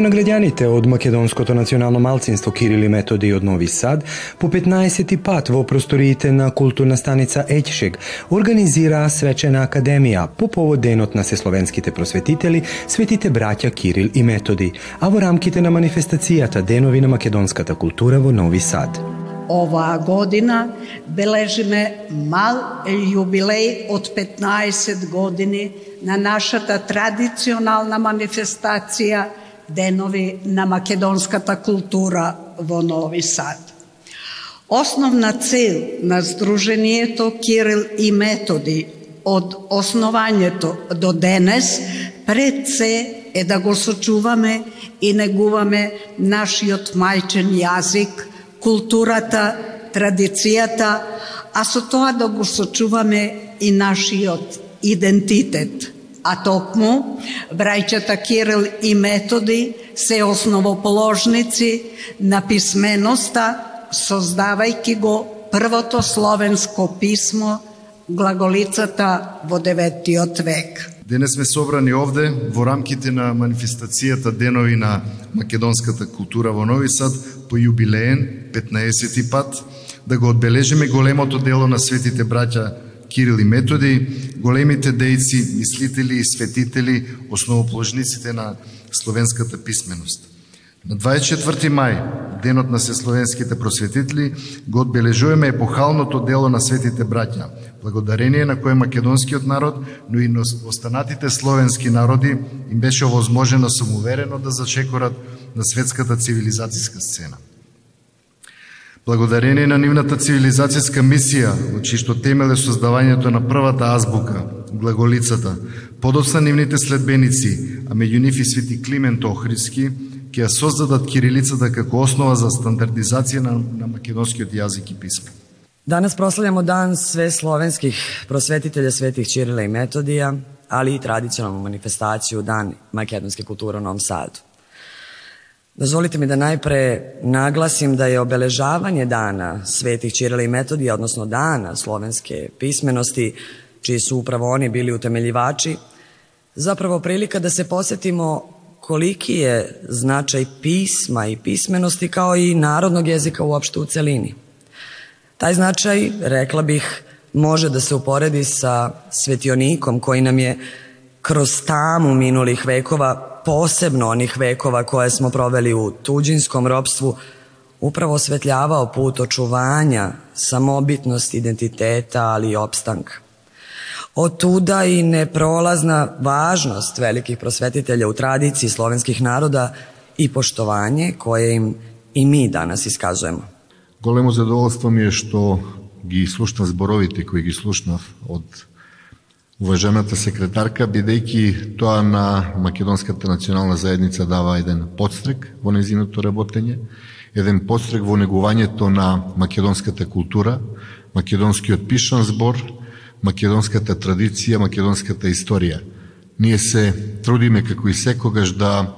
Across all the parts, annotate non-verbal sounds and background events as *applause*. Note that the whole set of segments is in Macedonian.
Обележувањето на граѓаните од македонското национално малцинство Кирил и Методи од Нови Сад по 15 пат во просториите на културна станица Еќшег организираа свечена академија по повод денот на сесловенските просветители, светите браќа Кирил и Методи, а во рамките на манифестацијата Денови на македонската култура во Нови Сад. Оваа година бележиме мал јубилеј од 15 години на нашата традиционална манифестација Денови на македонската култура во Нови Сад. Основна цел на Сдруженијето Кирил и Методи од основањето до денес пред се е да го сочуваме и негуваме нашиот мајчен јазик, културата, традицијата, а со тоа да го сочуваме и нашиот идентитет. А токму, брајчата Кирил и Методи се основоположници на писменоста, создавајќи го првото словенско писмо, глаголицата во деветиот век. Денес сме собрани овде во рамките на манифестацијата Денови на македонската култура во Нови Сад по јубилеен 15 пат да го одбележиме големото дело на светите браќа Кирил и Методи, големите дејци, мислители и светители, основоположниците на словенската писменост. На 24 мај, денот на сесловенските просветители, го одбележуваме епохалното дело на светите браќа, благодарение на кое македонскиот народ, но и на останатите словенски народи им беше овозможено самоуверено да зачекорат на светската цивилизацијска сцена. Благодарение на нивната цивилизацијска мисија, значи од чишто темел е создавањето на првата азбука, глаголицата, подоцна нивните следбеници, а меѓу нив и свети Климент Охриски, ќе ја создадат кирилицата како основа за стандардизација на, на македонскиот јазик и писмо. Данас прославljamo дан све словенских просветителја Светих Чирила и Методија, ali i tradicionalnu manifestaciju Dan makedonske kulture u Novom Sadu. Dozvolite mi da najpre naglasim da je obeležavanje dana svetih Čirila i Metodija, odnosno dana slovenske pismenosti, čiji su upravo oni bili utemeljivači, zapravo prilika da se posetimo koliki je značaj pisma i pismenosti kao i narodnog jezika uopšte u celini. Taj značaj, rekla bih, može da se uporedi sa svetionikom koji nam je kroz tamu minulih vekova posebno onih vekova koje smo proveli u tuđinskom ropstvu, upravo osvetljavao put očuvanja, samobitnost identiteta, ali i opstanka. Od tuda i neprolazna važnost velikih prosvetitelja u tradiciji slovenskih naroda i poštovanje koje im i mi danas iskazujemo. Големо задоволство ми е што ги слушнав зборовите кои ги слушнав од уважената секретарка, бидејќи тоа на Македонската национална заедница дава еден подстрек во незиното работење, еден подстрек во негувањето на македонската култура, македонскиот пишан збор, македонската традиција, македонската историја. Ние се трудиме како и секогаш да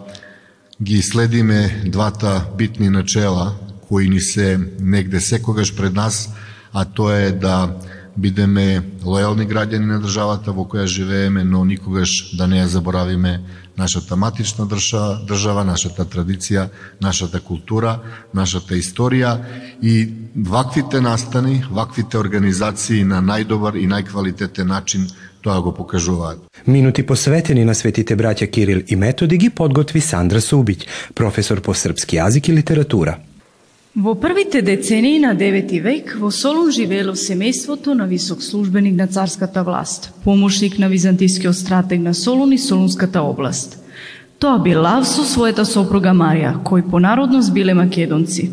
ги следиме двата битни начела кои ни се негде секогаш пред нас, а тоа е да бидеме лојални граѓани на државата во која живееме, но никогаш да не ја заборавиме нашата матична држава, држава, нашата традиција, нашата култура, нашата историја и ваквите настани, ваквите организации на најдобар и најквалитетен начин тоа го покажуваат. Минути посветени на светите браќа Кирил и Методи ги подготви Сандра Субиќ, професор по српски јазик и литература. Во првите децении на 9 век во Солун живеело семејството на висок службеник на царската власт, помошник на византискиот стратег на Солун и Солунската област. Тоа бил Лав со својата сопруга Марија, кои по народност биле македонци.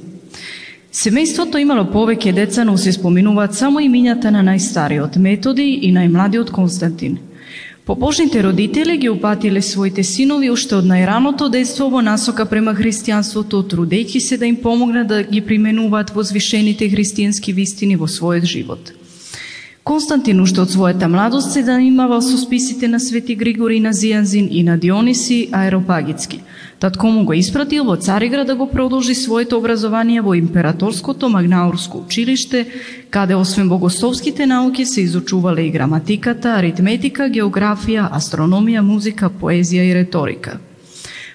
Семејството имало повеќе деца, но се споминуваат само имињата на најстариот Методи и најмладиот Константин – Побожните родители ги упатиле своите синови уште од најраното детство во насока према христијанството, трудејќи се да им помогнат да ги применуваат возвишените христијански вистини во својот живот. Константин уште од својата младост се занимавал со списите на Свети Григори на Зијанзин и на Диониси Аеропагицки – Татко му го испратил во Цариград да го продолжи своето образование во Императорското Магнаурско училиште, каде освен богословските науки се изучувале и граматиката, аритметика, географија, астрономија, музика, поезија и реторика.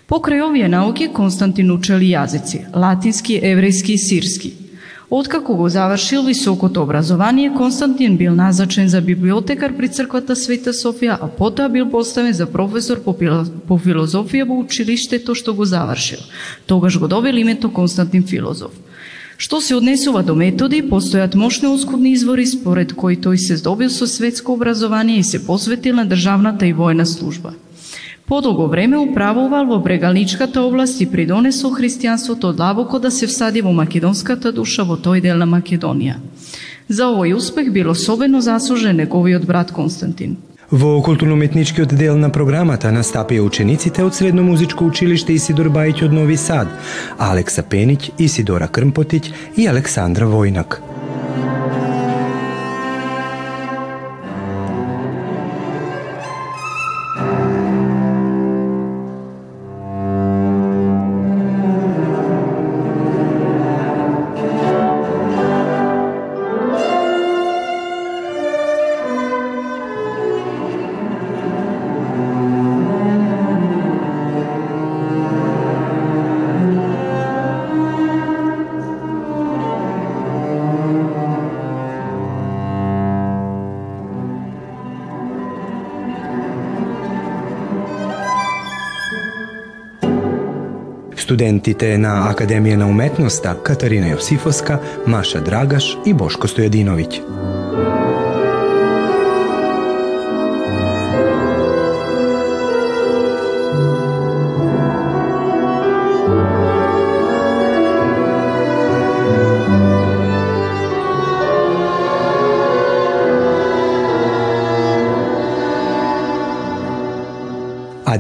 Покрај овие науки Константин учел јазици – латински, еврејски и сирски. Откако го завршил високото образование, Константин бил назначен за библиотекар при црквата Света Софија, а потоа бил поставен за професор по, по филозофија во училиштето што го завршил. Тогаш го добил името Константин Филозоф. Што се однесува до методи, постојат мощни ускудни извори според кои тој се здобил со светско образование и се посветил на државната и војна служба. Подолго време управувал во Брегалничката област и придонесол христијанството длабоко да се всади во македонската душа во тој дел на Македонија. За овој успех бил особено заслужен неговиот брат Константин. Во културно-уметничкиот дел на програмата настапија учениците од Средно музичко училиште Исидор Бајќ од Нови Сад, Алекса Пенич, Исидора Крмпотиќ и Александра Војнак. Студентите на Академија на уметноста Катарина Јосифовска, Маша Драгаш и Бошко Стојадиновиќ.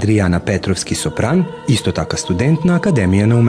Адријана Петровски Сопран, исто така студент на Академија на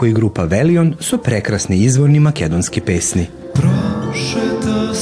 уметноста. како и група Велион со прекрасни изворни македонски песни. Прошета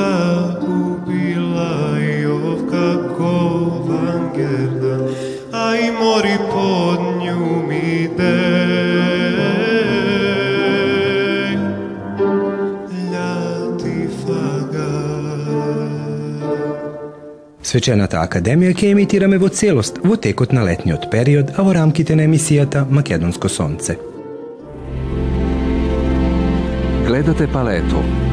загубила Јовка Ковангердан, ај мори под. Љати фагар. Свечената академија ќе емитираме во целост во текот на летниот период, а во рамките на емисијата Македонско сонце. Гледате палету.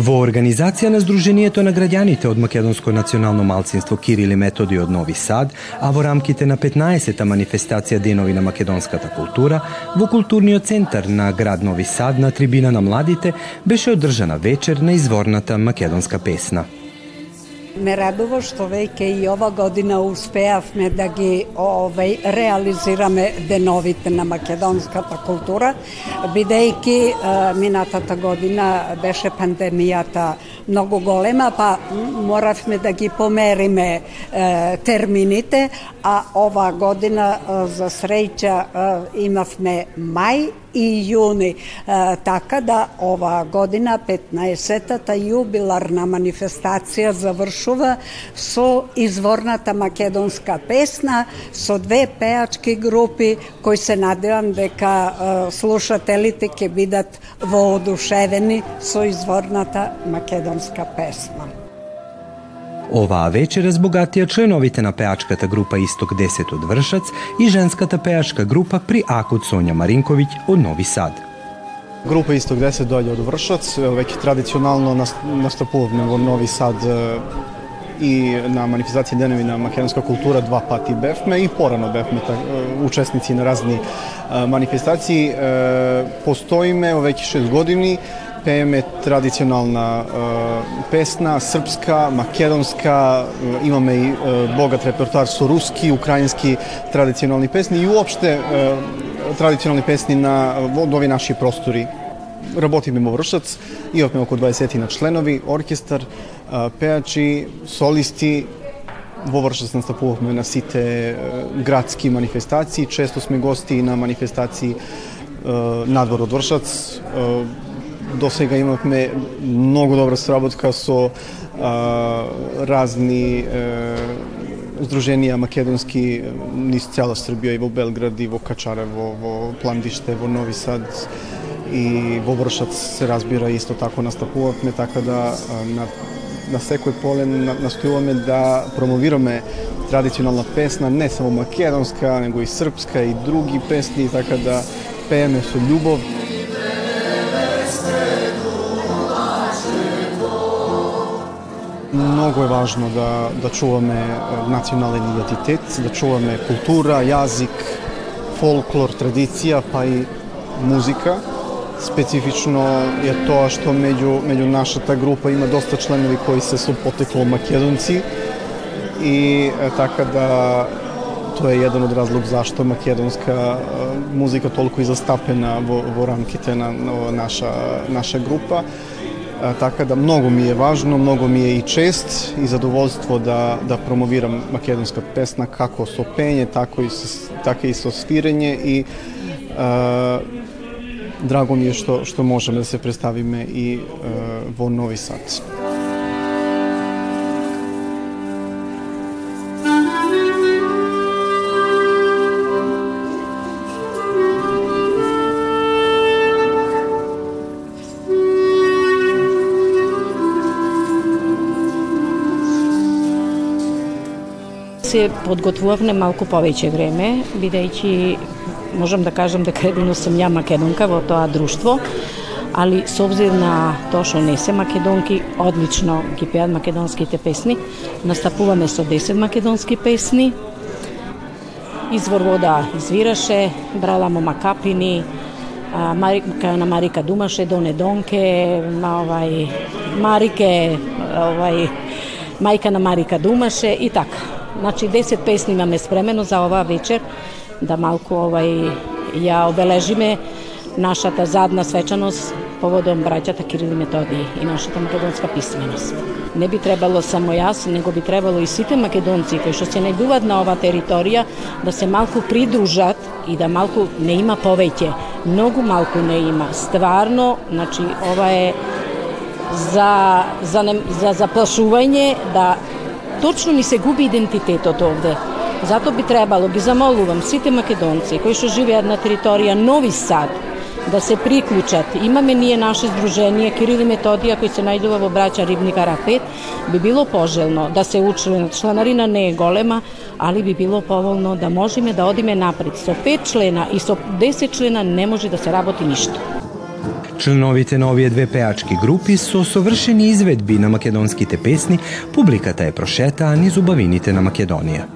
Во организација на Сдруженијето на граѓаните од Македонско национално малцинство Кирил и Методи од Нови Сад, а во рамките на 15-та манифестација Денови на македонската култура, во културниот центар на град Нови Сад на трибина на младите беше одржана вечер на изворната македонска песна. me radovo što veke i ova godina uspejavme da gi ovaj, realizirame denovitna makedonskata kultura, бидејќи uh, минатата година беше пандемијата многу голема, па моравме да ги помериме uh, термините, а ова za sreća за среќа имавме мај i juni. Eh, e, tako da ova godina, 15. ta jubilarna manifestacija završu завршува со изворната македонска песна со две пеачки групи кои се надевам дека слушателите ќе бидат воодушевени со изворната македонска песна. Оваа вечер разбогатија членовите на пеачката група Исток 10 од Вршац и женската пеачка група при Акут Сонја Маринковиќ од Нови Сад. Група Исток 10 дојде од Вршац, веќе традиционално настапувавме во Нови Сад и на манифестација денови на македонска култура два пати бевме и порано бевме учесници на разни манифестации. Постоиме веќе 6 години пееме традиционална е, песна, српска, македонска, е, имаме и е, богат репертуар со руски, украински традиционални песни и уопште е, традиционални песни на во овие наши простори. Работиме во Вршац, имавме околу 20 на членови, оркестар, е, пеачи, солисти, во Вршац настапувавме на сите градски манифестации, често сме гости на манифестации надвор од Вршац, до сега имавме многу добра сработка со разни здруженија македонски низ цела Србија и во Белград и во Качарево, во Пландиште, во Нови Сад и во Вршац се разбира исто тако настапувавме, така да на, на секој поле настојуваме да промовираме традиционална песна, не само македонска, него и српска и други песни, така да пееме со љубов. Многу е важно да, да чуваме национален идентитет, да чуваме култура, јазик, фолклор, традиција, па и музика. Specifično je to što među, među naša ta grupa ima dosta članovi koji se su poteklo makedonci i e, tako da to je jedan od razlog zašto makedonska e, muzika toliko i zastapena vo, vo ramkite na, na naša, naša grupa. Така да многу ми е важно, многу ми е и чест и задоволство да, da, промовирам македонска песна како со пење, тако и со, така и со свирење и е, драго ми е што што можеме да се представиме и е, во Нови Сад. Се подготвувавме малку повеќе време, бидејќи можам да кажам дека едино сум ја македонка во тоа друштво, али со обзир на тоа што не се македонки, одлично ги пеат македонските песни. Настапуваме со 10 македонски песни. Извор вода извираше, брала му макапини, Марика на Марика Думаше, Доне Донке, овај Марике, овај мајка на Марика Думаше и така. Значи 10 песни имаме спремено за оваа вечер да малку овај ја обележиме нашата задна свечаност поводом браќата Кирил и Методи и нашата македонска писменост. Не би требало само јас, него би требало и сите македонци кои што се најдуваат на оваа територија да се малку придружат и да малку не има повеќе. Многу малку не има. Стварно, значи ова е за за, за заплашување да точно ни се губи идентитетот овде. Зато би требало, ги замолувам сите македонци кои што живеат на територија Нови Сад, да се приклучат. Имаме ние наше здружение Кирил и Методија кои се најдува во браќа Рибни Карапет. Би било пожелно да се учлен. Чланарина не е голема, али би било поволно да можеме да одиме напред. Со пет члена и со 10 члена не може да се работи ништо. Членовите на овие две пеачки групи со совршени изведби на македонските песни, публиката е прошетаа низ убавините на Македонија.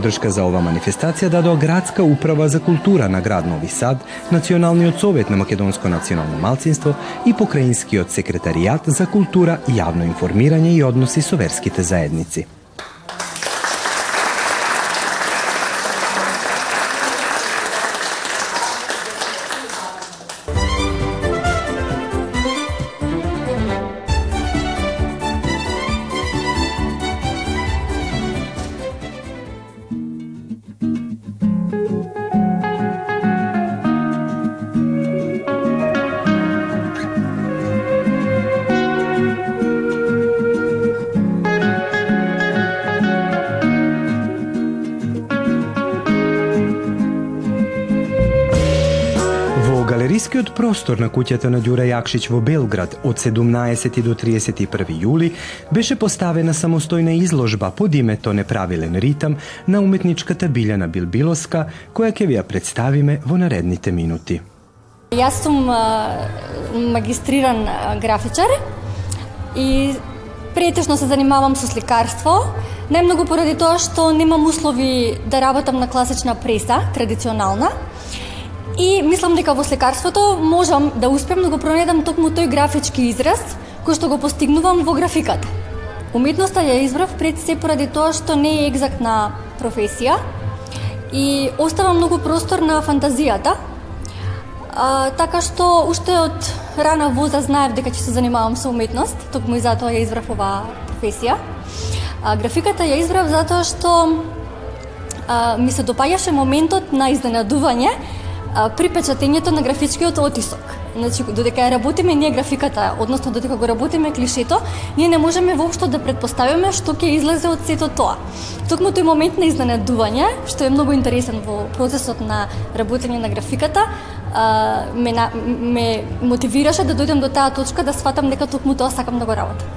Подршка за ова манифестација дадоа Градска управа за култура на град Нови Сад, Националниот совет на Македонско национално малцинство и Покраинскиот секретаријат за култура, јавно информирање и односи со верските заедници. Простор на куќата на Ѓура Јакшич во Белград од 17 до 31 јули беше поставена самостојна изложба под името Неправилен ритам на уметничката Билјана Билбилоска, која ќе ви ја представиме во наредните минути. Јас сум магистриран графичар и претежно се занимавам со сликарство, најмногу поради тоа што немам услови да работам на класична преса, традиционална, И мислам дека во слекарството можам да успеам да го пронедам токму тој графички израз кој што го постигнувам во графиката. Уметноста ја избрав пред се поради тоа што не е екзактна професија и остава многу простор на фантазијата. А, така што уште од рана воза знаев дека ќе се занимавам со уметност, токму и затоа ја избрав оваа професија. А, графиката ја избрав затоа што а, ми се допаѓаше моментот на изненадување при печатењето на графичкиот отисок. Значи, додека ја работиме ние графиката, односно додека го работиме клишето, ние не можеме воопшто да предпоставиме што ќе излезе од сето тоа. Токму тој момент на изненадување, што е многу интересен во процесот на работење на графиката, ме, ме мотивираше да дојдем до таа точка да сватам дека токму тоа сакам да го работам.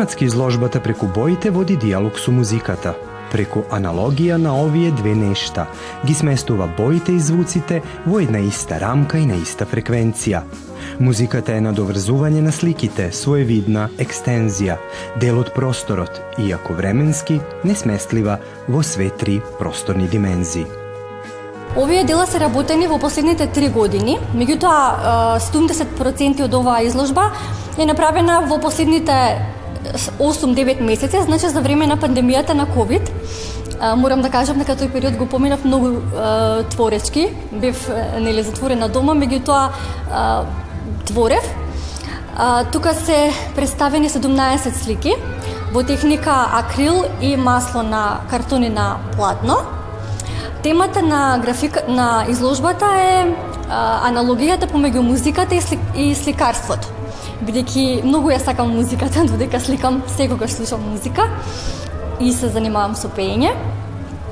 Тематски изложбата преку боите води диалог со музиката. Преку аналогија на овие две нешта ги сместува боите и звуците во една иста рамка и на иста фреквенција. Музиката е надоврзување на сликите, своевидна екстензија, дел од просторот, иако временски, несместлива во све три просторни димензии. Овие дела се работени во последните три години, меѓутоа 70% од оваа изложба е направена во последните 8-9 месеци, значи за време на пандемијата на COVID. морам да кажам дека тој период го поминав многу творечки. Бев нели затворена дома, меѓутоа творев. тука се представени 17 слики во техника акрил и масло на картони на платно. Темата на графика на изложбата е аналогијата помеѓу музиката и, слик, и сликарството бидејќи многу ја сакам музиката, *laughs* додека сликам секогаш слушам музика и се занимавам со пеење.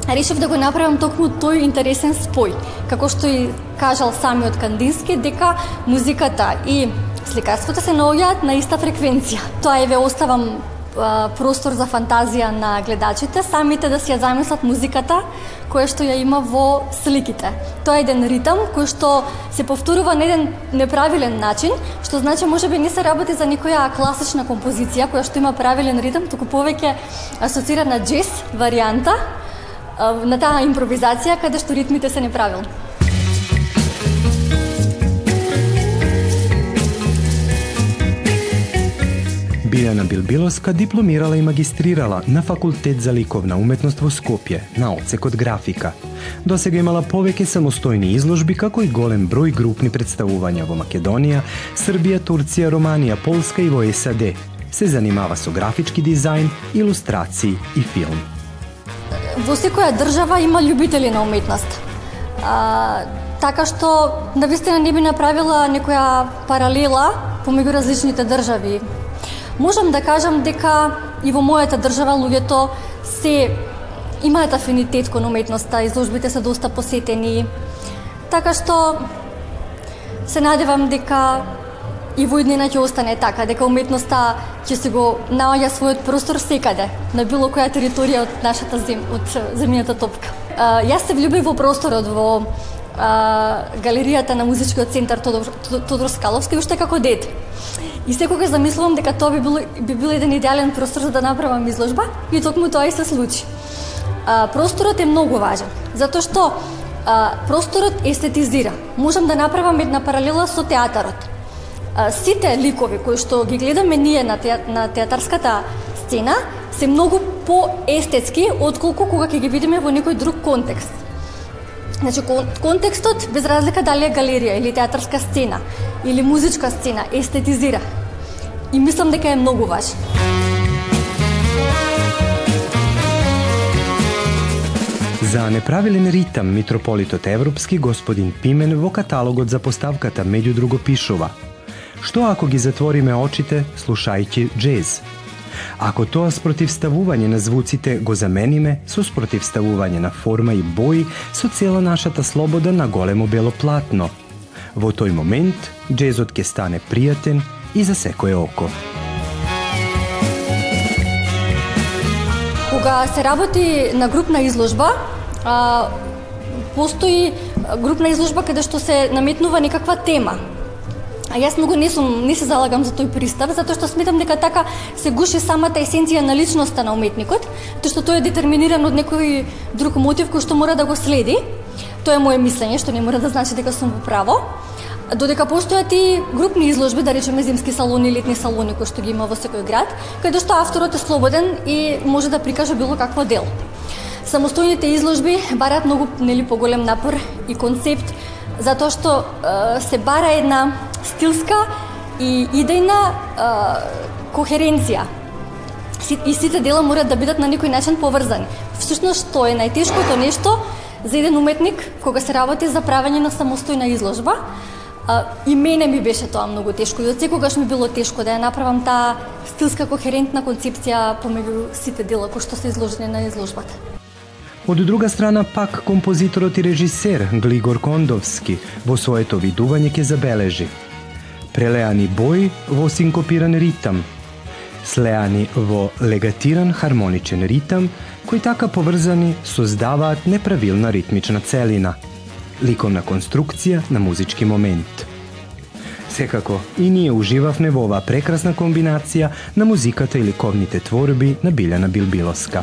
Решив да го направам токму тој интересен спој, како што и кажал самиот Кандински, дека музиката и сликарството се наоѓаат на иста фреквенција. Тоа еве оставам простор за фантазија на гледачите, самите да си ја замислат музиката која што ја има во сликите. Тоа е еден ритам кој што се повторува на еден неправилен начин, што значи можеби не се работи за некоја класична композиција која што има правилен ритам, туку повеќе асоцира на джез варијанта, на таа импровизација каде што ритмите се неправилни. Билјана Билбиловска дипломирала и магистрирала на Факултет за ликовна уметност во Скопје, на одсекот графика. До сега имала повеќе самостојни изложби, како и голем број групни представувања во Македонија, Србија, Турција, Романија, Полска и во САД. Се занимава со графички дизајн, илустрации и филм. Во секоја држава има љубители на уметност. А, така што, навистина не би направила некоја паралела помеѓу различните држави Можам да кажам дека и во мојата држава луѓето се имаат афинитет кон уметноста, изложбите се доста посетени. Така што се надевам дека и во иднина ќе остане така, дека уметноста ќе се го наоѓа својот простор секаде, на било која територија од нашата зем, од земјата топка. А, јас се влюбив во просторот во а, галеријата на музичкиот центар Тодор, Тодор Скаловски уште како дете. И секогаш замислувам дека тоа би било би бил еден идеален простор за да направам изложба и токму тоа и се случи. А, просторот е многу важен, затоа што а, просторот естетизира. Можам да направам една паралела со театарот. А, сите ликови кои што ги гледаме ние на, те, на театарската сцена се многу поестетски отколку кога ќе ги видиме во некој друг контекст. Значи, контекстот, без разлика дали е галерија или театарска сцена, или музичка сцена, естетизира. И мислам дека е многу важен. За неправилен ритам митрополитот Европски господин Пимен во каталогот за поставката меѓу друго пишува Што ако ги затвориме очите слушајќи джез? Ако тоа спротивставување на звуците го замениме со спротивставување на форма и бои со цела нашата слобода на големо бело платно. Во тој момент, джезот ќе стане пријатен и за секое око. Кога се работи на групна изложба, а, постои групна изложба каде што се наметнува некаква тема. А јас многу не сум не се залагам за тој пристап, затоа што сметам дека така се гуши самата есенција на личноста на уметникот, тоа што тој е детерминиран од некој друг мотив кој што мора да го следи. Тоа е мое мислење, што не мора да значи дека сум во право. Додека постојат и групни изложби, да речеме зимски салони, летни салони кои што ги има во секој град, каде што авторот е слободен и може да прикаже било какво дел. Самостојните изложби бараат многу нели поголем напор и концепт затоа што е, се бара една стилска и идејна е, кохеренција. И сите дела морат да бидат на некој начин поврзани. Всушност, што е најтешкото нешто за еден уметник кога се работи за правење на самостојна изложба, А, и мене ми беше тоа многу тешко и од секогаш ми било тешко да ја направам таа стилска кохерентна концепција помеѓу сите дела кои што се изложени на изложбата. Од друга страна пак композиторот и режисер Глигор Кондовски во своето видување ќе забележи прелеани бои во синкопиран ритам, слеани во легатиран хармоничен ритам, кои така поврзани создаваат неправилна ритмична целина – ликовна конструкција на музички момент. Секако, и ние уживавме во оваа прекрасна комбинација на музиката и ликовните творби на Билјана Билбиловска.